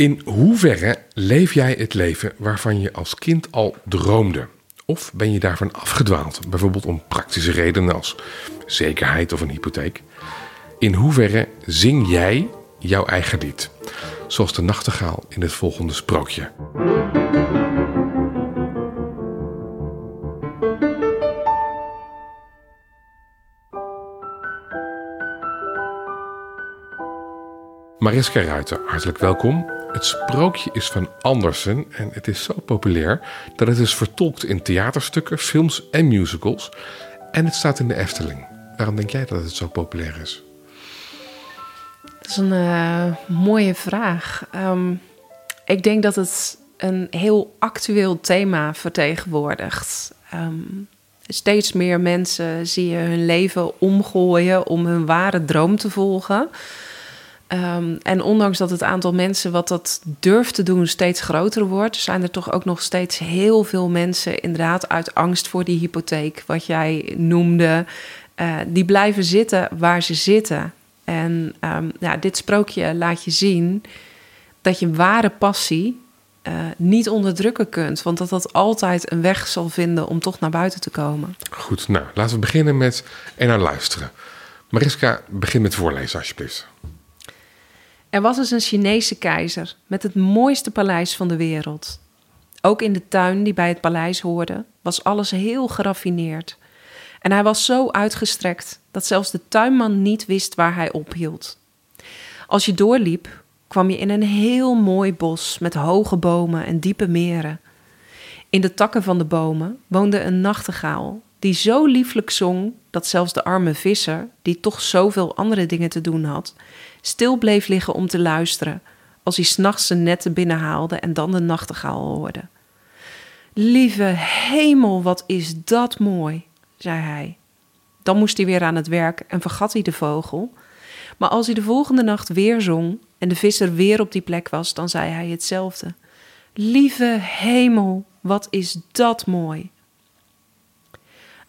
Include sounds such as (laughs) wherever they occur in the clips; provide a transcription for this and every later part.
In hoeverre leef jij het leven waarvan je als kind al droomde? Of ben je daarvan afgedwaald, bijvoorbeeld om praktische redenen als zekerheid of een hypotheek? In hoeverre zing jij jouw eigen lied? Zoals de nachtegaal in het volgende sprookje. Mariska Ruiter, hartelijk welkom. Het sprookje is van Andersen en het is zo populair dat het is vertolkt in theaterstukken, films en musicals. En het staat in de Efteling. Waarom denk jij dat het zo populair is? Dat is een uh, mooie vraag. Um, ik denk dat het een heel actueel thema vertegenwoordigt. Um, steeds meer mensen zie je hun leven omgooien om hun ware droom te volgen. Um, en ondanks dat het aantal mensen wat dat durft te doen steeds groter wordt, zijn er toch ook nog steeds heel veel mensen, inderdaad, uit angst voor die hypotheek, wat jij noemde, uh, die blijven zitten waar ze zitten. En um, ja, dit sprookje laat je zien dat je ware passie uh, niet onderdrukken kunt, want dat dat altijd een weg zal vinden om toch naar buiten te komen. Goed, nou laten we beginnen met en naar luisteren. Mariska, begin met voorlezen alsjeblieft. Er was eens een Chinese keizer met het mooiste paleis van de wereld. Ook in de tuin die bij het paleis hoorde, was alles heel geraffineerd. En hij was zo uitgestrekt dat zelfs de tuinman niet wist waar hij ophield. Als je doorliep, kwam je in een heel mooi bos met hoge bomen en diepe meren. In de takken van de bomen woonde een nachtegaal die zo lieflijk zong dat zelfs de arme visser, die toch zoveel andere dingen te doen had, stil bleef liggen om te luisteren als hij s'nachts zijn netten binnenhaalde en dan de nachtegaal hoorde. Lieve hemel, wat is dat mooi, zei hij. Dan moest hij weer aan het werk en vergat hij de vogel. Maar als hij de volgende nacht weer zong en de visser weer op die plek was, dan zei hij hetzelfde. Lieve hemel, wat is dat mooi.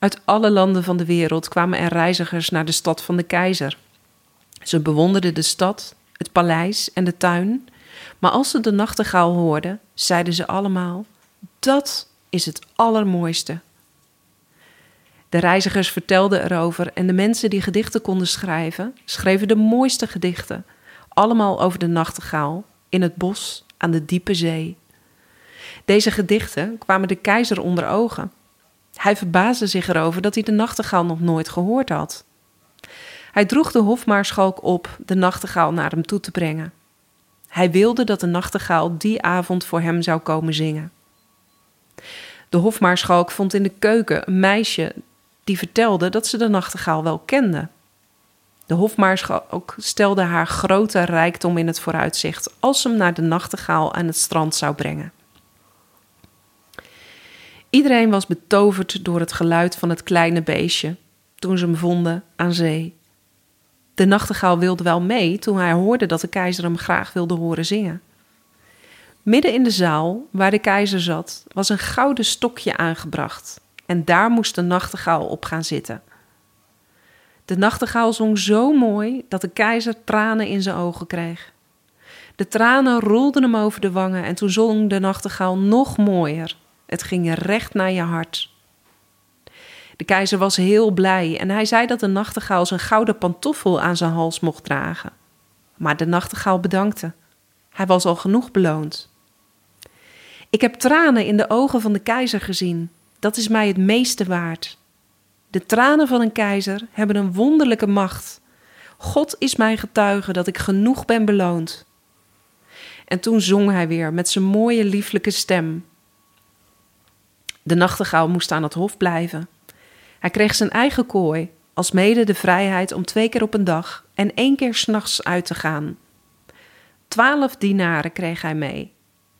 Uit alle landen van de wereld kwamen er reizigers naar de stad van de keizer. Ze bewonderden de stad, het paleis en de tuin, maar als ze de nachtegaal hoorden, zeiden ze allemaal: Dat is het allermooiste. De reizigers vertelden erover en de mensen die gedichten konden schrijven, schreven de mooiste gedichten, allemaal over de nachtegaal in het bos aan de diepe zee. Deze gedichten kwamen de keizer onder ogen. Hij verbaasde zich erover dat hij de nachtegaal nog nooit gehoord had. Hij droeg de hofmaarschalk op de nachtegaal naar hem toe te brengen. Hij wilde dat de nachtegaal die avond voor hem zou komen zingen. De hofmaarschalk vond in de keuken een meisje die vertelde dat ze de nachtegaal wel kende. De hofmaarschalk stelde haar grote rijkdom in het vooruitzicht als ze hem naar de nachtegaal aan het strand zou brengen. Iedereen was betoverd door het geluid van het kleine beestje toen ze hem vonden aan zee. De nachtegaal wilde wel mee toen hij hoorde dat de keizer hem graag wilde horen zingen. Midden in de zaal, waar de keizer zat, was een gouden stokje aangebracht en daar moest de nachtegaal op gaan zitten. De nachtegaal zong zo mooi dat de keizer tranen in zijn ogen kreeg. De tranen rolden hem over de wangen en toen zong de nachtegaal nog mooier. Het ging recht naar je hart. De keizer was heel blij en hij zei dat de nachtegaal zijn gouden pantoffel aan zijn hals mocht dragen. Maar de nachtegaal bedankte. Hij was al genoeg beloond. Ik heb tranen in de ogen van de keizer gezien. Dat is mij het meeste waard. De tranen van een keizer hebben een wonderlijke macht. God is mijn getuige dat ik genoeg ben beloond. En toen zong hij weer met zijn mooie lieflijke stem. De nachtegaal moest aan het hof blijven. Hij kreeg zijn eigen kooi, als mede de vrijheid om twee keer op een dag en één keer s'nachts uit te gaan. Twaalf dinaren kreeg hij mee.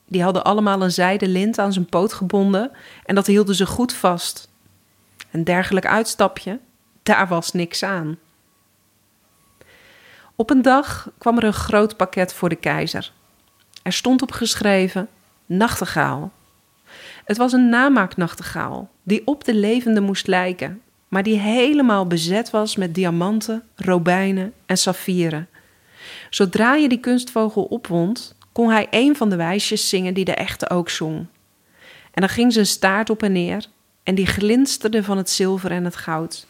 Die hadden allemaal een zijden lint aan zijn poot gebonden en dat hielden ze goed vast. Een dergelijk uitstapje, daar was niks aan. Op een dag kwam er een groot pakket voor de keizer. Er stond op geschreven: Nachtegaal. Het was een namaaknachtegaal die op de levende moest lijken, maar die helemaal bezet was met diamanten, robijnen en saffieren. Zodra je die kunstvogel opwond, kon hij een van de wijsjes zingen die de echte ook zong. En dan ging zijn staart op en neer en die glinsterde van het zilver en het goud.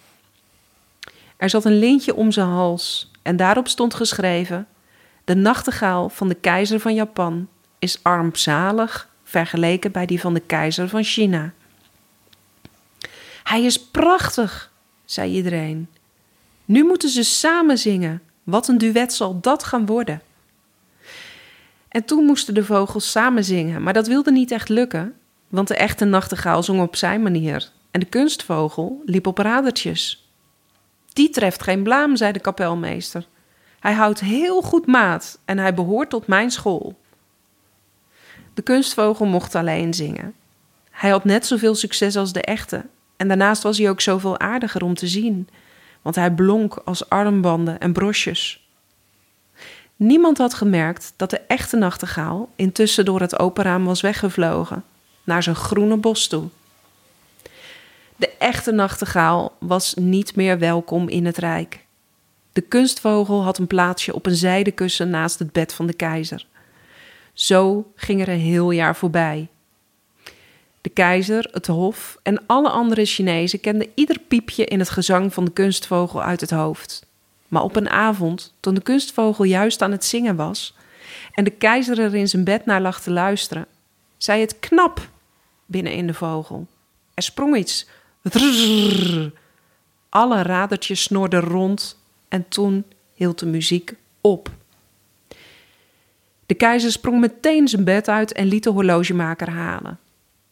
Er zat een lintje om zijn hals en daarop stond geschreven: De nachtegaal van de keizer van Japan is armzalig vergeleken bij die van de keizer van China. Hij is prachtig, zei iedereen. Nu moeten ze samen zingen. Wat een duet zal dat gaan worden. En toen moesten de vogels samen zingen, maar dat wilde niet echt lukken, want de echte nachtegaal zong op zijn manier en de kunstvogel liep op radertjes. Die treft geen blaam, zei de kapelmeester. Hij houdt heel goed maat en hij behoort tot mijn school. De kunstvogel mocht alleen zingen. Hij had net zoveel succes als de echte en daarnaast was hij ook zoveel aardiger om te zien, want hij blonk als armbanden en brosjes. Niemand had gemerkt dat de echte nachtegaal intussen door het open raam was weggevlogen, naar zijn groene bos toe. De echte nachtegaal was niet meer welkom in het rijk. De kunstvogel had een plaatsje op een zijdenkussen naast het bed van de keizer. Zo ging er een heel jaar voorbij. De keizer, het hof en alle andere Chinezen kenden ieder piepje in het gezang van de kunstvogel uit het hoofd. Maar op een avond, toen de kunstvogel juist aan het zingen was en de keizer er in zijn bed naar lag te luisteren, zei het knap binnen in de vogel. Er sprong iets. Alle radertjes snorden rond en toen hield de muziek op. De keizer sprong meteen zijn bed uit en liet de horlogemaker halen.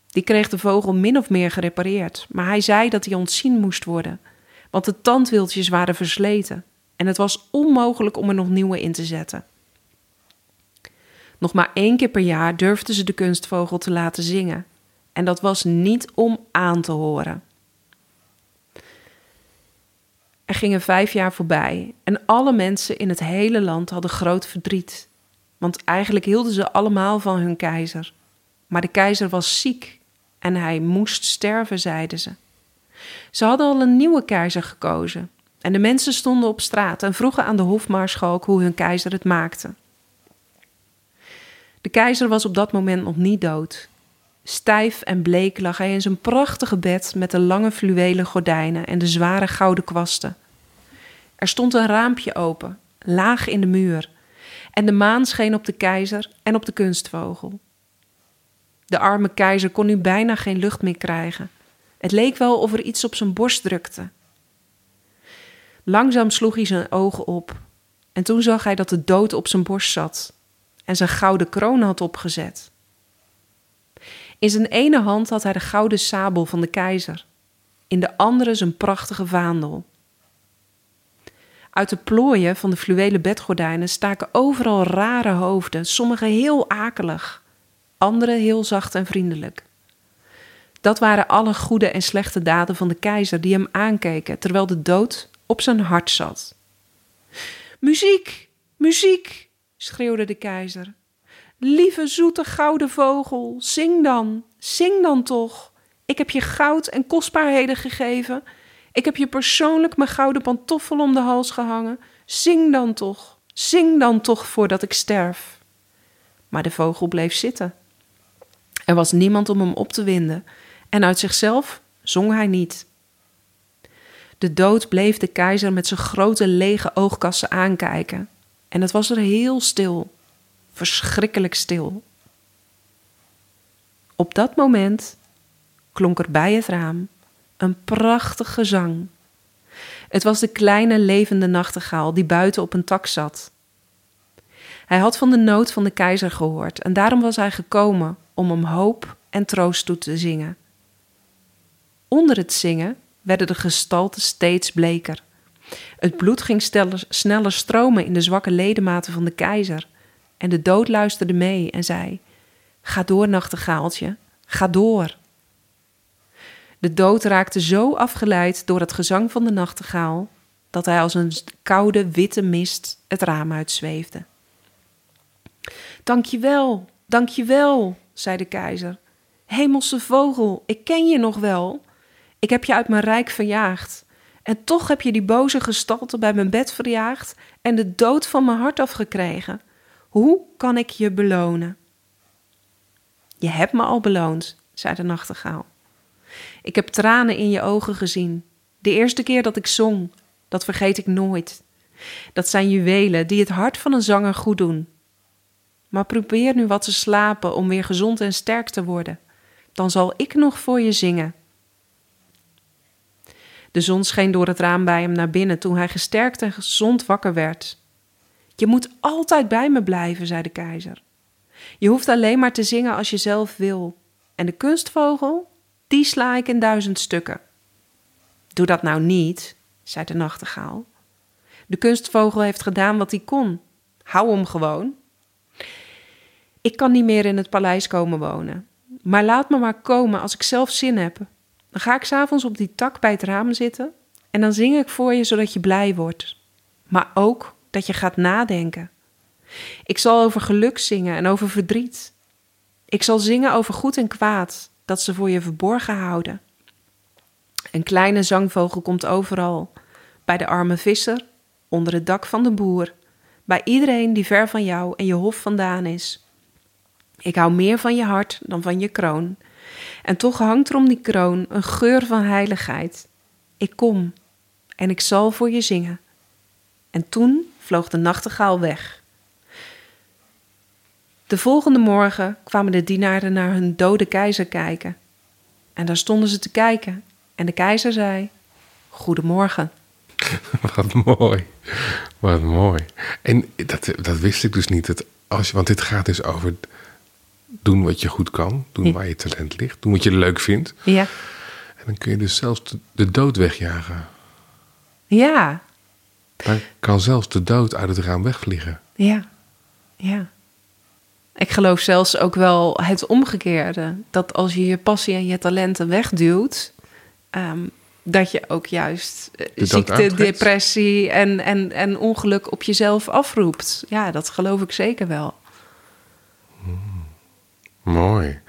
Die kreeg de vogel min of meer gerepareerd, maar hij zei dat hij ontzien moest worden, want de tandwieltjes waren versleten en het was onmogelijk om er nog nieuwe in te zetten. Nog maar één keer per jaar durfden ze de kunstvogel te laten zingen, en dat was niet om aan te horen. Er gingen vijf jaar voorbij en alle mensen in het hele land hadden groot verdriet, want eigenlijk hielden ze allemaal van hun keizer. Maar de keizer was ziek en hij moest sterven, zeiden ze. Ze hadden al een nieuwe keizer gekozen en de mensen stonden op straat en vroegen aan de hofmaarschalk hoe hun keizer het maakte. De keizer was op dat moment nog niet dood. Stijf en bleek lag hij in zijn prachtige bed met de lange fluwelen gordijnen en de zware gouden kwasten. Er stond een raampje open, laag in de muur, en de maan scheen op de keizer en op de kunstvogel. De arme keizer kon nu bijna geen lucht meer krijgen. Het leek wel of er iets op zijn borst drukte. Langzaam sloeg hij zijn ogen op en toen zag hij dat de dood op zijn borst zat en zijn gouden kroon had opgezet. In zijn ene hand had hij de gouden sabel van de keizer, in de andere zijn prachtige vaandel. Uit de plooien van de fluwelen bedgordijnen staken overal rare hoofden, sommige heel akelig, andere heel zacht en vriendelijk. Dat waren alle goede en slechte daden van de keizer die hem aankeken terwijl de dood op zijn hart zat. Muziek, muziek, schreeuwde de keizer. Lieve zoete gouden vogel, zing dan, zing dan toch. Ik heb je goud en kostbaarheden gegeven. Ik heb je persoonlijk mijn gouden pantoffel om de hals gehangen. Zing dan toch, zing dan toch voordat ik sterf. Maar de vogel bleef zitten. Er was niemand om hem op te winden en uit zichzelf zong hij niet. De dood bleef de keizer met zijn grote lege oogkassen aankijken en het was er heel stil verschrikkelijk stil. Op dat moment klonk er bij het raam een prachtig gezang. Het was de kleine levende nachtegaal die buiten op een tak zat. Hij had van de nood van de keizer gehoord en daarom was hij gekomen om hem hoop en troost toe te zingen. Onder het zingen werden de gestalten steeds bleker. Het bloed ging sneller stromen in de zwakke ledematen van de keizer en de dood luisterde mee en zei: Ga door, nachtegaaltje, ga door. De dood raakte zo afgeleid door het gezang van de nachtegaal dat hij als een koude witte mist het raam uitzweefde. Dank je wel, dank je wel, zei de keizer. Hemelse vogel, ik ken je nog wel. Ik heb je uit mijn rijk verjaagd. En toch heb je die boze gestalte bij mijn bed verjaagd en de dood van mijn hart afgekregen. Hoe kan ik je belonen? Je hebt me al beloond, zei de nachtegaal. Ik heb tranen in je ogen gezien. De eerste keer dat ik zong, dat vergeet ik nooit. Dat zijn juwelen die het hart van een zanger goed doen. Maar probeer nu wat te slapen om weer gezond en sterk te worden. Dan zal ik nog voor je zingen. De zon scheen door het raam bij hem naar binnen toen hij gesterkt en gezond wakker werd. Je moet altijd bij me blijven, zei de keizer. Je hoeft alleen maar te zingen als je zelf wil. En de kunstvogel, die sla ik in duizend stukken. Doe dat nou niet, zei de nachtegaal. De kunstvogel heeft gedaan wat hij kon. Hou hem gewoon. Ik kan niet meer in het paleis komen wonen. Maar laat me maar komen als ik zelf zin heb. Dan ga ik s'avonds op die tak bij het raam zitten en dan zing ik voor je zodat je blij wordt. Maar ook dat je gaat nadenken. Ik zal over geluk zingen en over verdriet. Ik zal zingen over goed en kwaad, dat ze voor je verborgen houden. Een kleine zangvogel komt overal, bij de arme visser, onder het dak van de boer, bij iedereen die ver van jou en je hof vandaan is. Ik hou meer van je hart dan van je kroon. En toch hangt er om die kroon een geur van heiligheid. Ik kom en ik zal voor je zingen. En toen vloog de nachtegaal weg. De volgende morgen kwamen de dienaren naar hun dode keizer kijken. En daar stonden ze te kijken. En de keizer zei: Goedemorgen. (laughs) Wat mooi. Wat mooi. En dat, dat wist ik dus niet. Dat als je, want dit gaat dus over doen wat je goed kan. Doen waar je talent ligt. Doen wat je leuk vindt. Ja. En dan kun je dus zelfs de, de dood wegjagen. Ja. Dan kan zelfs de dood uit het raam wegvliegen. Ja. Ja. Ik geloof zelfs ook wel het omgekeerde. Dat als je je passie en je talenten wegduwt, ehm, dat je ook juist eh, ziekte, aantrekt. depressie en, en, en ongeluk op jezelf afroept. Ja, dat geloof ik zeker wel. Mooi.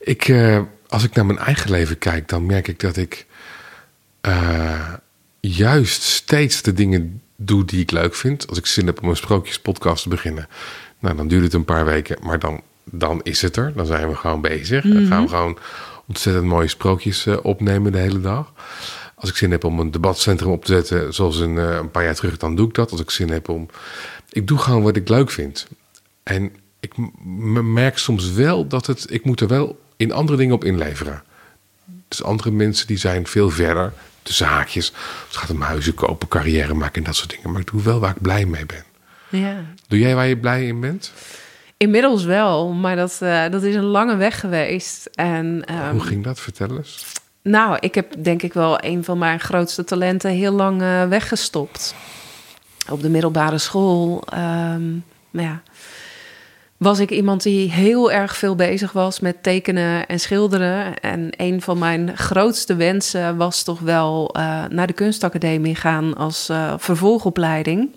Ik, eh, als ik naar mijn eigen leven kijk, dan merk ik dat ik eh, juist steeds de dingen doe die ik leuk vind. Als ik zin heb om een sprookjespodcast te beginnen, nou, dan duurt het een paar weken, maar dan, dan is het er. Dan zijn we gewoon bezig. Dan gaan we gewoon ontzettend mooie sprookjes eh, opnemen de hele dag. Als ik zin heb om een debatcentrum op te zetten, zoals een, eh, een paar jaar terug, dan doe ik dat. Als ik zin heb om. Ik doe gewoon wat ik leuk vind. En ik merk soms wel dat het. Ik moet er wel in andere dingen op inleveren. Dus andere mensen die zijn veel verder. Tussen haakjes. Het gaat om huizen kopen, carrière maken en dat soort dingen. Maar ik doe wel waar ik blij mee ben. Ja. Doe jij waar je blij in bent? Inmiddels wel, maar dat, eh, dat is een lange weg geweest. En, ehm, Hoe ging dat? Vertel eens. Nou, ik heb denk ik wel een van mijn grootste talenten heel lang eh, weggestopt. Op de middelbare school. ehm, nou ja, was ik iemand die heel erg veel bezig was met tekenen en schilderen. En een van mijn grootste wensen was toch wel eh, naar de kunstacademie gaan als vervolgopleiding.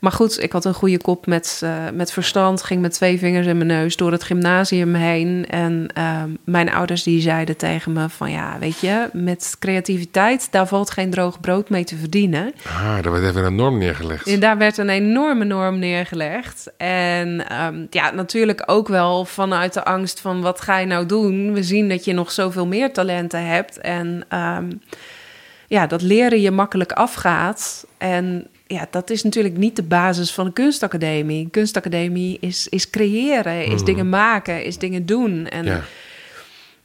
Maar goed, ik had een goede kop met, eh, met verstand. Ging met twee vingers in mijn neus door het gymnasium heen. En ehm, mijn ouders die zeiden tegen me van... ja, weet je, met creativiteit... daar valt geen droog brood mee te verdienen. Ah, daar werd even een norm neergelegd. En daar werd een enorme norm neergelegd. En ehm, ja, natuurlijk ook wel vanuit de angst van... wat ga je nou doen? We zien dat je nog zoveel meer talenten hebt. En ehm, ja, dat leren je makkelijk afgaat. En ja, dat is natuurlijk niet de basis van een kunstacademie. Een kunstacademie is, is creëren, is dingen maken, is dingen doen. En Ja.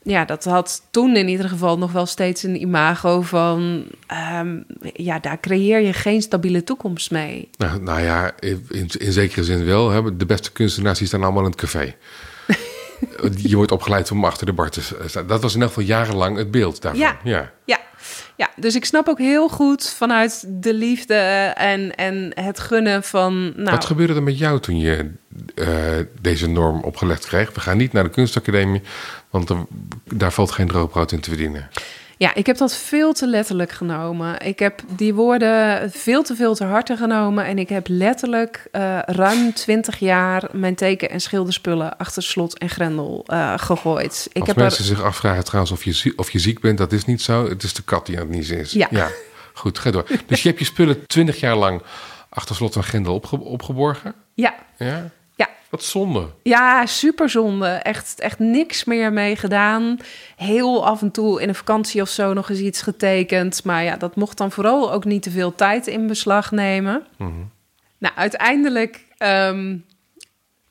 ja, dat had toen in ieder geval nog wel steeds een imago van... ehm, ja, daar creëer je geen stabiele toekomst mee. Nou, nou ja, in, in zekere zin wel. Hè. De beste kunstenaars die staan allemaal in het café. (laughs) je wordt opgeleid om achter de bar te staan. Dat was in elk geval jarenlang het beeld daarvan. Ja. ja. Ja, ja, dus ik snap ook heel goed vanuit de liefde en, en het gunnen van... Nou, Wat gebeurde er met jou toen je eh, deze norm opgelegd kreeg? We gaan niet naar de kunstacademie, want daar valt geen droogbrood in te verdienen. Ja, ik heb dat veel te letterlijk genomen. Ik heb die woorden veel te veel te harte genomen. En ik heb letterlijk eh, ruim twintig jaar mijn teken- en schilderspullen achter slot en grendel eh, gegooid. Ik Als heb mensen er, zich afvragen trouwens of je, of je ziek bent, dat is niet zo. Het is de kat die aan het niezen is. Ja. Goed, ga door. Dus je hebt je spullen twintig jaar lang achter slot en grendel opge- opgeborgen. ja, Ja? Wat zonde. Ja, super zonde. Echt, echt niks meer mee gedaan. Heel af en toe in een vakantie of zo nog eens iets getekend. Maar ja, dat mocht dan vooral ook niet te veel tijd in beslag nemen. Nou, uiteindelijk ehm,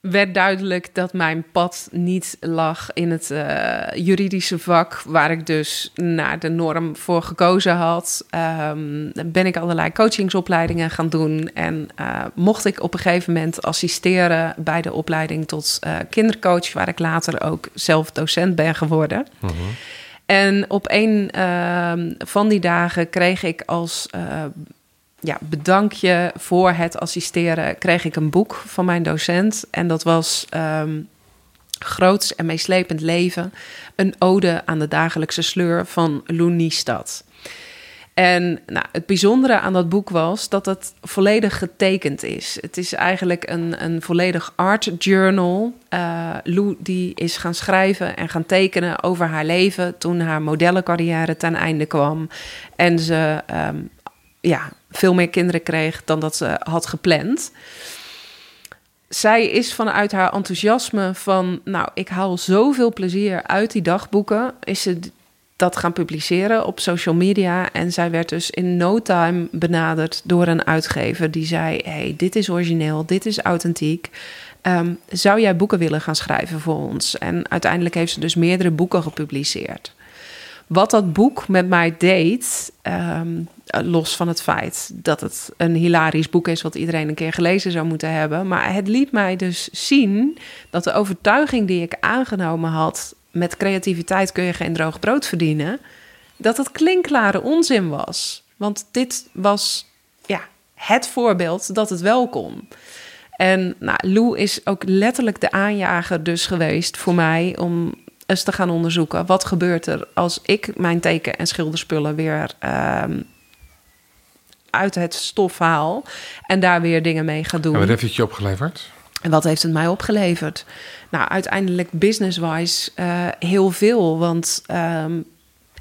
werd duidelijk dat mijn pad niet lag in het eh, juridische vak, waar ik dus naar de norm voor gekozen had. Ehm, ben ik allerlei coachingsopleidingen gaan doen en eh, mocht ik op een gegeven moment assisteren bij de opleiding tot eh, kindercoach, waar ik later ook zelf docent ben geworden. En op een ehm, van die dagen kreeg ik als ja, bedankje voor het assisteren kreeg ik een boek van mijn docent. En dat was um, Groots en meeslepend leven. Een ode aan de dagelijkse sleur van Lou Niestad. En nou, het bijzondere aan dat boek was dat het volledig getekend is. Het is eigenlijk een, een volledig art journal. Uh, Lou die is gaan schrijven en gaan tekenen over haar leven toen haar modellencarrière ten einde kwam. En ze um, ja, veel meer kinderen kreeg dan dat ze had gepland. Zij is vanuit haar enthousiasme van, nou, ik haal zoveel plezier uit die dagboeken, is ze dat gaan publiceren op social media. En zij werd dus in no time benaderd door een uitgever die zei: hey, dit is origineel, dit is authentiek. Um, zou jij boeken willen gaan schrijven voor ons? En uiteindelijk heeft ze dus meerdere boeken gepubliceerd. Wat dat boek met mij deed, um, los van het feit dat het een hilarisch boek is, wat iedereen een keer gelezen zou moeten hebben. Maar het liet mij dus zien dat de overtuiging die ik aangenomen had, met creativiteit kun je geen droog brood verdienen, dat het klinkklare onzin was. Want dit was ja, het voorbeeld dat het wel kon. En nou, Lou is ook letterlijk de aanjager dus geweest voor mij om eens te gaan onderzoeken. Wat gebeurt er als ik mijn teken- en schilderspullen weer um, uit het stof haal en daar weer dingen mee ga doen. En wat heeft het je opgeleverd? En wat heeft het mij opgeleverd? Nou, uiteindelijk business-wise uh, heel veel. Want um,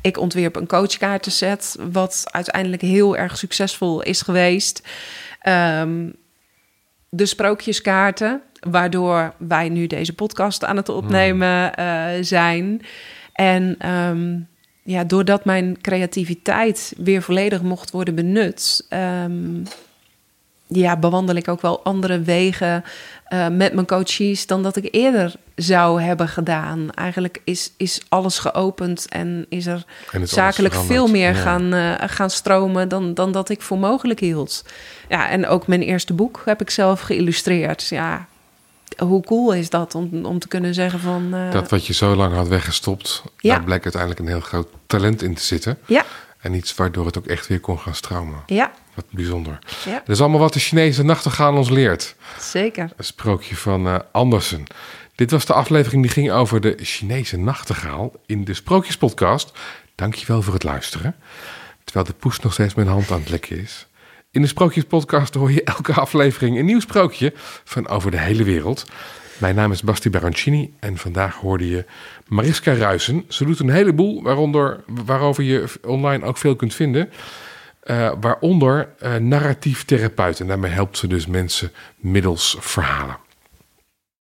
ik ontwierp een coachkaartenset, wat uiteindelijk heel erg succesvol is geweest. Um, de sprookjeskaarten, waardoor wij nu deze podcast aan het opnemen uh, zijn. En um, ja, doordat mijn creativiteit weer volledig mocht worden benut, um, ja, bewandel ik ook wel andere wegen uh, met mijn coaches dan dat ik eerder zou hebben gedaan. Eigenlijk is, is alles geopend en is er en zakelijk veel meer ja. gaan, uh, gaan stromen dan, dan dat ik voor mogelijk hield. Ja, en ook mijn eerste boek heb ik zelf geïllustreerd. Ja, hoe cool is dat om, om te kunnen zeggen van... Uh, dat wat je zo lang had weggestopt, ja. daar bleek uiteindelijk een heel groot talent in te zitten. Ja. En iets waardoor het ook echt weer kon gaan stromen. Ja. Wat bijzonder. Ja. Dat is allemaal wat de Chinese nachtegaal ons leert. Zeker. Een sprookje van uh, Andersen. Dit was de aflevering die ging over de Chinese nachtegaal in de Sprookjespodcast. Dankjewel voor het luisteren. Terwijl de poes nog steeds mijn hand aan het lekken is. In de Sprookjespodcast hoor je elke aflevering een nieuw sprookje van over de hele wereld. Mijn naam is Basti Barancini en vandaag hoorde je Mariska Ruisen. Ze doet een heleboel, waaronder, waarover je online ook veel kunt vinden. Uh, waaronder uh, narratief therapeut. En daarmee helpt ze dus mensen middels verhalen.